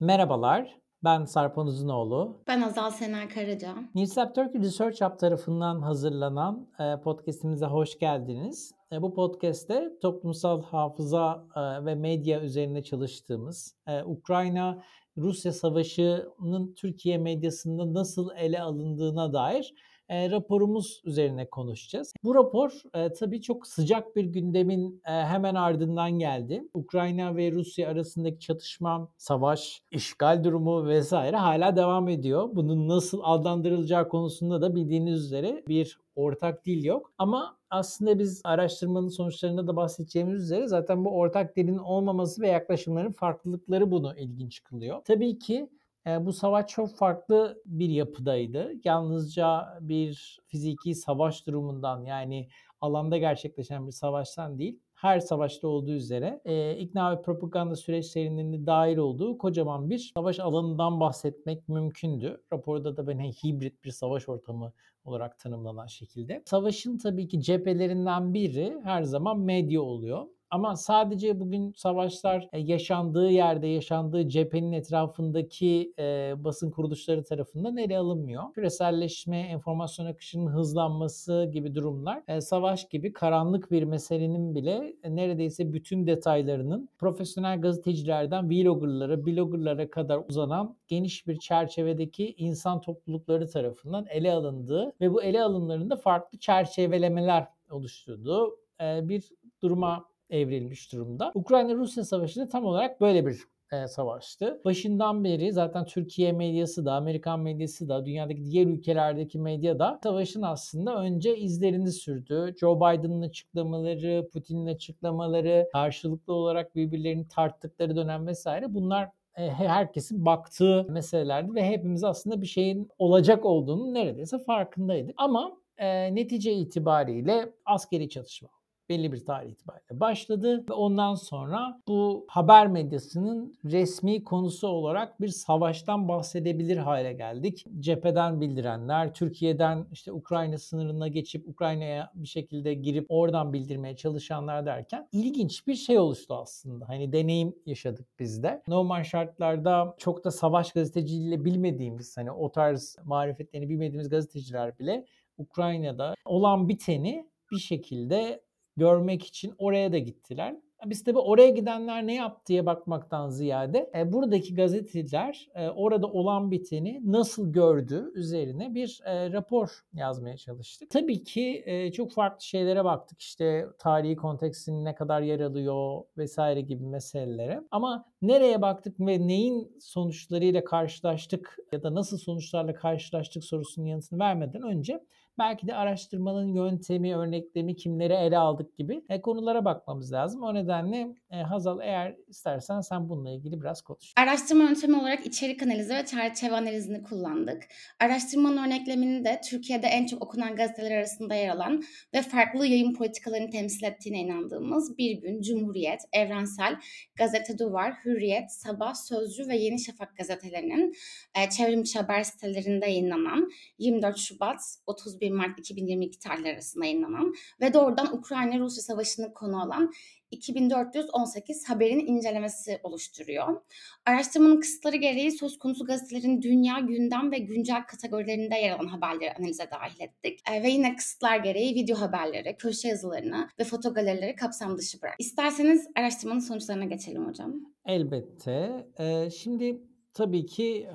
Merhabalar, ben Sarpan Uzunoğlu. Ben Azal Sener Karaca. Nilsap Turkey Research Hub tarafından hazırlanan e, podcastimize hoş geldiniz. E, bu podcast'te toplumsal hafıza e, ve medya üzerine çalıştığımız, e, Ukrayna-Rusya savaşının Türkiye medyasında nasıl ele alındığına dair e, raporumuz üzerine konuşacağız. Bu rapor e, tabii çok sıcak bir gündemin e, hemen ardından geldi. Ukrayna ve Rusya arasındaki çatışma, savaş, işgal durumu vesaire hala devam ediyor. Bunun nasıl adlandırılacağı konusunda da bildiğiniz üzere bir ortak dil yok. Ama aslında biz araştırmanın sonuçlarında da bahsedeceğimiz üzere zaten bu ortak dilin olmaması ve yaklaşımların farklılıkları bunu ilginç kılıyor. Tabii ki e, bu savaş çok farklı bir yapıdaydı. Yalnızca bir fiziki savaş durumundan yani alanda gerçekleşen bir savaştan değil, her savaşta olduğu üzere e, ikna ve propaganda süreçlerinin de dahil olduğu kocaman bir savaş alanından bahsetmek mümkündü. Raporda da böyle hibrit bir savaş ortamı olarak tanımlanan şekilde. Savaşın tabii ki cephelerinden biri her zaman medya oluyor. Ama sadece bugün savaşlar e, yaşandığı yerde, yaşandığı cephenin etrafındaki e, basın kuruluşları tarafından ele alınmıyor. Küreselleşme, enformasyon akışının hızlanması gibi durumlar e, savaş gibi karanlık bir meselenin bile e, neredeyse bütün detaylarının profesyonel gazetecilerden vloggerlara, bloggerlara kadar uzanan geniş bir çerçevedeki insan toplulukları tarafından ele alındığı ve bu ele alımlarında farklı çerçevelemeler oluşturduğu e, bir duruma evrilmiş durumda. Ukrayna-Rusya savaşı da tam olarak böyle bir e, savaştı. Başından beri zaten Türkiye medyası da, Amerikan medyası da, dünyadaki diğer ülkelerdeki medya da savaşın aslında önce izlerini sürdü. Joe Biden'ın açıklamaları, Putin'in açıklamaları, karşılıklı olarak birbirlerini tarttıkları dönem vesaire bunlar e, herkesin baktığı meselelerdi ve hepimiz aslında bir şeyin olacak olduğunu neredeyse farkındaydık. Ama e, netice itibariyle askeri çatışma belli bir tarih itibariyle başladı ve ondan sonra bu haber medyasının resmi konusu olarak bir savaştan bahsedebilir hale geldik. Cepheden bildirenler, Türkiye'den işte Ukrayna sınırına geçip Ukrayna'ya bir şekilde girip oradan bildirmeye çalışanlar derken ilginç bir şey oluştu aslında. Hani deneyim yaşadık biz de. Normal şartlarda çok da savaş gazeteciliğiyle bilmediğimiz hani o tarz marifetlerini bilmediğimiz gazeteciler bile Ukrayna'da olan biteni bir şekilde görmek için oraya da gittiler. Biz tabii oraya gidenler ne yaptı diye bakmaktan ziyade e, buradaki gazeteciler e, orada olan biteni nasıl gördü üzerine bir e, rapor yazmaya çalıştık. Tabii ki e, çok farklı şeylere baktık. İşte tarihi kontekstinin ne kadar yer alıyor vesaire gibi meselelere. Ama nereye baktık ve neyin sonuçlarıyla karşılaştık ya da nasıl sonuçlarla karşılaştık sorusunun yanıtını vermeden önce belki de araştırmanın yöntemi, örneklemi, kimleri ele aldık gibi e, konulara bakmamız lazım. O nedenle e, Hazal eğer istersen sen bununla ilgili biraz konuş. Araştırma yöntemi olarak içerik analizi ve çerçeve analizini kullandık. Araştırmanın örneklemini de Türkiye'de en çok okunan gazeteler arasında yer alan ve farklı yayın politikalarını temsil ettiğine inandığımız Bir Gün, Cumhuriyet, Evrensel, Gazete Duvar, Hürriyet, Sabah, Sözcü ve Yeni Şafak gazetelerinin e, çevrimiçi haber sitelerinde yayınlanan 24 Şubat 31 Mart 2022 tarihleri arasında yayınlanan ve doğrudan Ukrayna-Rusya savaşını konu alan 2418 haberin incelemesi oluşturuyor. Araştırmanın kısıtları gereği söz konusu gazetelerin dünya, gündem ve güncel kategorilerinde yer alan haberleri analize dahil ettik. E, ve yine kısıtlar gereği video haberleri, köşe yazılarını ve fotogalerileri kapsam dışı bırak. İsterseniz araştırmanın sonuçlarına geçelim hocam. Elbette. Ee, şimdi tabii ki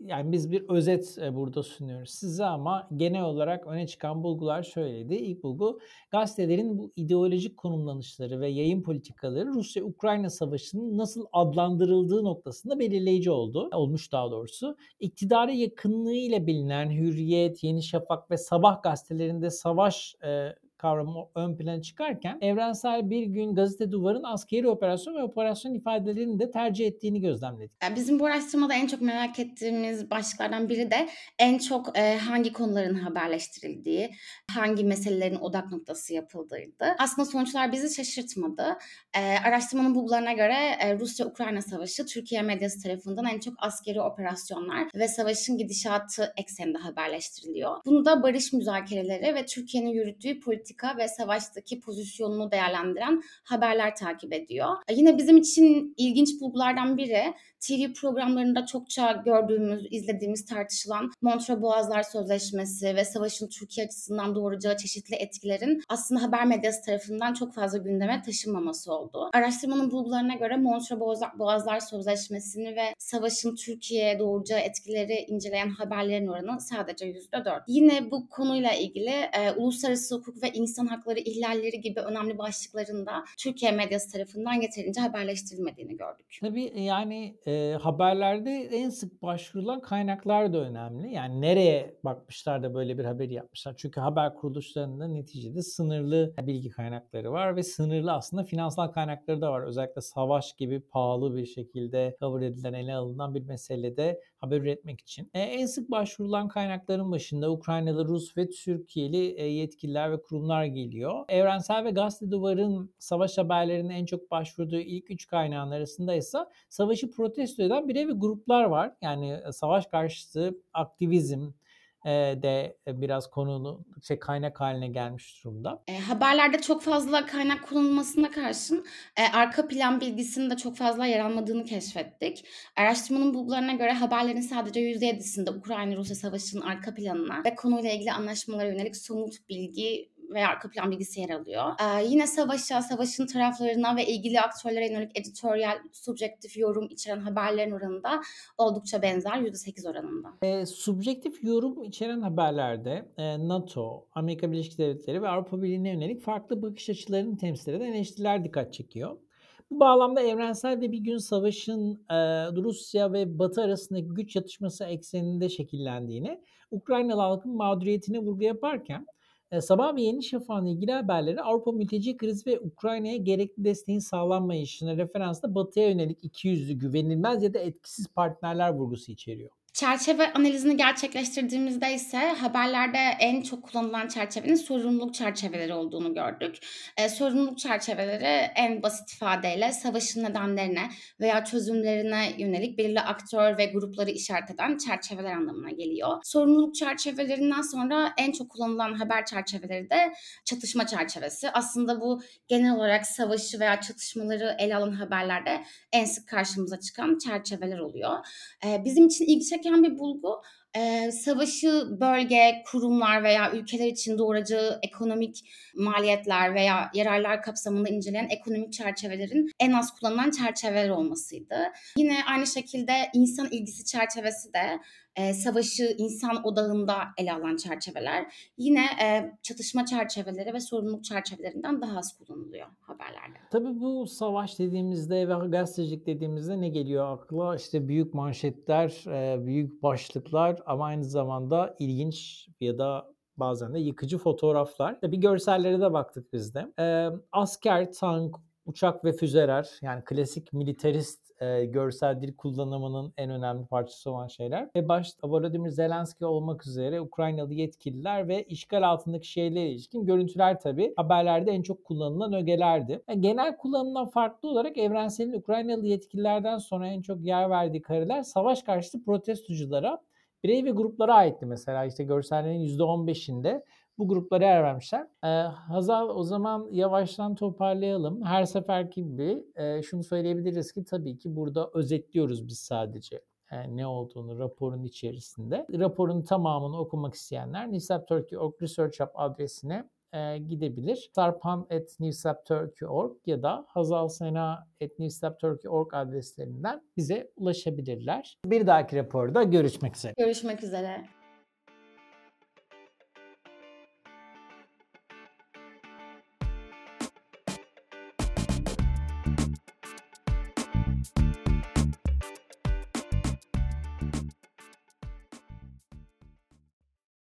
yani biz bir özet e, burada sunuyoruz size ama genel olarak öne çıkan bulgular şöyleydi. İlk bulgu gazetelerin bu ideolojik konumlanışları ve yayın politikaları Rusya-Ukrayna savaşının nasıl adlandırıldığı noktasında belirleyici oldu. Olmuş daha doğrusu. İktidara yakınlığı bilinen Hürriyet, Yeni Şafak ve Sabah gazetelerinde savaş e, kavramı ön plana çıkarken evrensel bir gün gazete duvarın askeri operasyon ve operasyon ifadelerini de tercih ettiğini gözlemledik. Bizim bu araştırmada en çok merak ettiğimiz başlıklardan biri de en çok e, hangi konuların haberleştirildiği, hangi meselelerin odak noktası yapıldığıydı. Aslında sonuçlar bizi şaşırtmadı. E, araştırmanın bulgularına göre e, Rusya-Ukrayna savaşı Türkiye medyası tarafından en çok askeri operasyonlar ve savaşın gidişatı ekseninde haberleştiriliyor. Bunu da barış müzakereleri ve Türkiye'nin yürüttüğü politik politika ve savaştaki pozisyonunu değerlendiren haberler takip ediyor. Yine bizim için ilginç bulgulardan biri TV programlarında çokça gördüğümüz, izlediğimiz, tartışılan Montreux Boğazlar Sözleşmesi ve savaşın Türkiye açısından doğuracağı çeşitli etkilerin aslında haber medyası tarafından çok fazla gündeme taşınmaması oldu. Araştırmanın bulgularına göre Montreux Boğazlar Sözleşmesi'ni ve savaşın Türkiye'ye doğuracağı etkileri inceleyen haberlerin oranı sadece %4. Yine bu konuyla ilgili e, uluslararası hukuk ve insan hakları ihlalleri gibi önemli başlıklarında Türkiye medyası tarafından yeterince haberleştirilmediğini gördük. Tabii yani e, haberlerde en sık başvurulan kaynaklar da önemli. Yani nereye bakmışlar da böyle bir haberi yapmışlar. Çünkü haber kuruluşlarında neticede sınırlı bilgi kaynakları var ve sınırlı aslında finansal kaynakları da var. Özellikle savaş gibi pahalı bir şekilde kabul edilen, ele alınan bir meselede haber üretmek için. E, en sık başvurulan kaynakların başında Ukraynalı, Rus ve Türkiye'li e, yetkililer ve kurumlar geliyor. Evrensel ve Gazete Duvar'ın savaş haberlerinin en çok başvurduğu ilk üç kaynağın arasında ise savaşı protesto eden birey ve gruplar var. Yani savaş karşıtı aktivizm, de biraz konulu şey kaynak haline gelmiş durumda. E, haberlerde çok fazla kaynak kullanılmasına karşın e, arka plan bilgisinin de çok fazla yer almadığını keşfettik. Araştırmanın bulgularına göre haberlerin sadece %7'sinde Ukrayna-Rusya savaşının arka planına ve konuyla ilgili anlaşmalara yönelik somut bilgi veya arka plan bilgisi yer alıyor. Ee, yine savaşa, savaşın taraflarına ve ilgili aktörlere yönelik editoryal, subjektif yorum içeren haberlerin oranı da oldukça benzer %8 oranında. E, subjektif yorum içeren haberlerde e, NATO, Amerika Birleşik Devletleri ve Avrupa Birliği'ne yönelik farklı bakış açılarını temsil eden eleştiriler dikkat çekiyor. Bu bağlamda evrensel de bir gün savaşın e, Rusya ve Batı arasındaki güç çatışması ekseninde şekillendiğini, Ukraynalı halkın mağduriyetine vurgu yaparken Sabah ve Yeni Şafak'ın ilgili haberleri Avrupa mülteci krizi ve Ukrayna'ya gerekli desteğin sağlanmayışına referansla Batı'ya yönelik ikiyüzlü, güvenilmez ya da etkisiz partnerler vurgusu içeriyor. Çerçeve analizini gerçekleştirdiğimizde ise haberlerde en çok kullanılan çerçevenin sorumluluk çerçeveleri olduğunu gördük. E, sorumluluk çerçeveleri en basit ifadeyle savaşın nedenlerine veya çözümlerine yönelik belirli aktör ve grupları işaret eden çerçeveler anlamına geliyor. Sorumluluk çerçevelerinden sonra en çok kullanılan haber çerçeveleri de çatışma çerçevesi. Aslında bu genel olarak savaşı veya çatışmaları ele alan haberlerde en sık karşımıza çıkan çerçeveler oluyor. E, bizim için ilgi çeken gereken bir bulgu. Ee, savaşı bölge, kurumlar veya ülkeler için doğuracağı ekonomik maliyetler veya yararlar kapsamında inceleyen ekonomik çerçevelerin en az kullanılan çerçeveler olmasıydı. Yine aynı şekilde insan ilgisi çerçevesi de savaşı insan odağında ele alan çerçeveler yine e, çatışma çerçeveleri ve sorumluluk çerçevelerinden daha az kullanılıyor haberlerde. Tabii bu savaş dediğimizde ve gazetecilik dediğimizde ne geliyor akla? İşte büyük manşetler, e, büyük başlıklar ama aynı zamanda ilginç ya da bazen de yıkıcı fotoğraflar. Bir görsellere de baktık biz de. E, asker, tank, uçak ve füzeler yani klasik militarist e, görsel dil kullanımının en önemli parçası olan şeyler. Ve başta Volodymyr Zelenski olmak üzere Ukraynalı yetkililer ve işgal altındaki şeylere ilişkin görüntüler tabi haberlerde en çok kullanılan ögelerdi. Yani genel kullanımdan farklı olarak Evrensel'in Ukraynalı yetkililerden sonra en çok yer verdiği kareler savaş karşıtı protestoculara birey ve gruplara aitti mesela işte görsellerin %15'inde bu gruplara yer vermişler. Ee, Hazal o zaman yavaştan toparlayalım. Her seferki gibi e, şunu söyleyebiliriz ki tabii ki burada özetliyoruz biz sadece yani ne olduğunu raporun içerisinde. Raporun tamamını okumak isteyenler Nisap Turkey Org Research Hub adresine e, gidebilir. sarpan.newsapturkey.org ya da hazalsena.newsapturkey.org adreslerinden bize ulaşabilirler. Bir dahaki raporda görüşmek üzere. Görüşmek üzere.